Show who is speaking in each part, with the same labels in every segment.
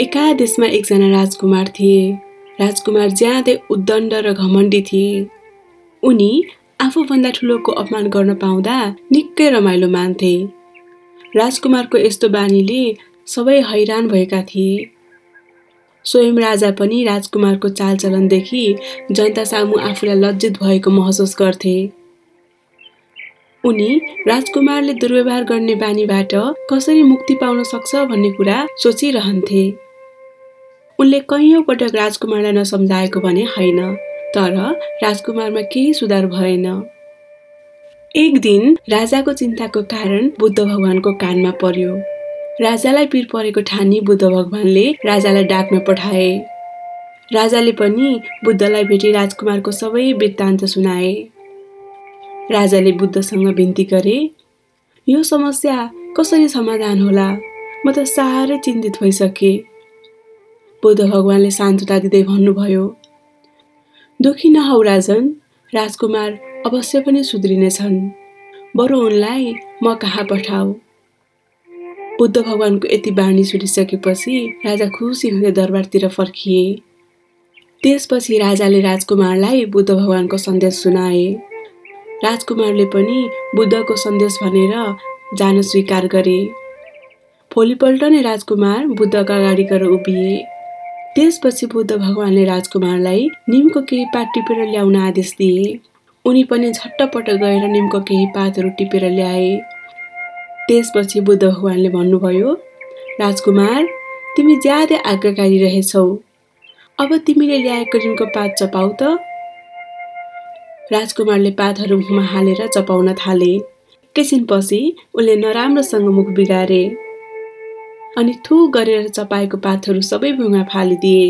Speaker 1: एका देशमा एकजना राजकुमार थिए। राजकुमार ज्यादै उद्दण्ड र घमण्डी थिए। उनी आफूभन्दा ठुलोको अपमान गर्न पाउँदा निकै रमाइलो मान्थे। राजकुमारको यस्तो बानीले सबै हैरान भएका थिए। स्वयं राजा पनि राजकुमारको चालचलनदेखि जनता सामु आफूलाई लज्जित भएको महसुस गर्थे। उनी राजकुमारले दुर्व्यवहार गर्ने बानीबाट कसरी मुक्ति पाउन सक्छ भन्ने कुरा सोचिरहन्थे। उनले कैयौँ पटक राजकुमारलाई नसम्झाएको भने होइन तर राजकुमारमा केही सुधार भएन। एक दिन राजाको चिन्ताको कारण बुद्ध भगवानको कानमा पर्यो। राजालाई पिर परेको ठानी बुद्ध भगवानले राजालाई डाक्न पठाए। राजाले पनि बुद्धलाई भेटी राजकुमारको सबै वृत्तान्त सुनाए। राजाले बुद्धसँग बिन्ती गरे यो समस्या कसरी समाधान होला? म त साह्रै चिन्तित भइसकेँ। बुद्ध भगवान्ले शान्तता दिँदै भन्नुभयो दुखी नहौ राजन राजकुमार अवश्य पनि सुध्रिनेछन् बरु उनलाई म कहाँ पठाऊ? बुद्ध भगवानको यति बाणी सुनिसकेपछि राजा खुसी हुँदै दरबारतिर फर्किए। त्यसपछि राजाले राजकुमारलाई बुद्ध भगवानको सन्देश सुनाए। राजकुमारले पनि बुद्धको सन्देश भनेर जान स्वीकार गरे। भोलिपल्ट नै राजकुमार बुद्धका अगाडि गएर उभिए। त्यसपछि बुद्ध भगवानले राजकुमारलाई निमको केही पात टिपेर ल्याउन आदेश दिए। उनी पनि झट्टपट गएर निमको केही पातहरू टिपेर ल्याए। त्यसपछि बुद्ध भगवानले भन्नुभयो राजकुमार तिमी ज्यादै आज्ञाकारी रहेछौ। अब तिमीले ल्याएको निमको पात चपाउ त राजकुमारले पातहरू मुखमा हालेर चपाउन थाले। एकैछिनपछि उसले नराम्रोसँग मुख बिगारे। अनि थु गरेर चपाएको पातहरू सबै भुइँमा फालिदिए।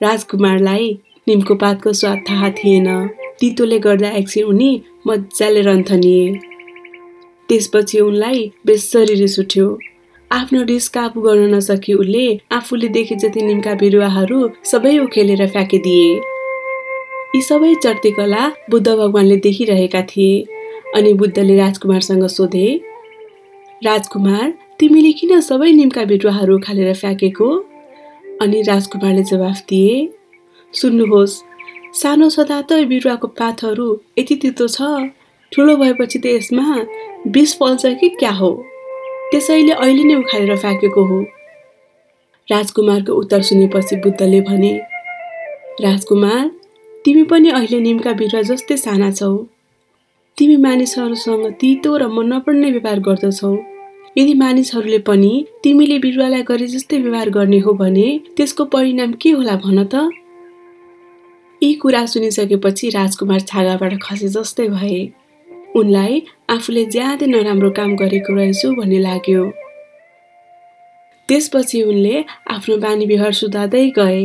Speaker 1: राजकुमारलाई निमको पातको स्वाद थाहा थिएन। तितोले गर्दा एकछिन उनी मजाले रन्थनिए। त्यसपछि उनलाई बेसरी रिस उठ्यो आफ्नो रिस काबु गर्न नसकी उसले आफूले देखे जति निमका बिरुवाहरू सबै उखेलेर फ्याँकिदिए। यी सबै चर्तेकला बुद्ध भगवानले देखिरहेका थिए अनि बुद्धले राजकुमारसँग सोधे राजकुमार तिमीले किन सबै निमका बिरुवाहरू खालेर फ्याँकेको? अनि राजकुमारले जवाफ दिए सुन्नुहोस् सानो छँदा त बिरुवाको पातहरू यति तितो छ ठुलो भएपछि त यसमा बिस फल्छ कि क्या हो? त्यसैले अहिले नै उखालेर फ्याँकेको हो। राजकुमारको उत्तर सुनेपछि बुद्धले भने राजकुमार तिमी पनि अहिले निमका बिरुवा जस्तै साना छौ। तिमी मानिसहरूसँग तितो र मन नपर्ने व्यवहार गर्दछौ। यदि मानिसहरूले पनि तिमीले बिरुवालाई गरे जस्तै व्यवहार गर्ने हो भने त्यसको परिणाम के होला भन त? यी कुरा सुनिसकेपछि राजकुमार छागाबाट खसे जस्तै भए। उनलाई आफूले ज्यादै नराम्रो काम गरेको रहेछु भन्ने लाग्यो। त्यसपछि उनले आफ्नो बानी व्यवहार सुधार्दै गए।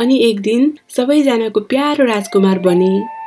Speaker 1: अनि एक दिन सबैजनाको प्यारो राजकुमार बने।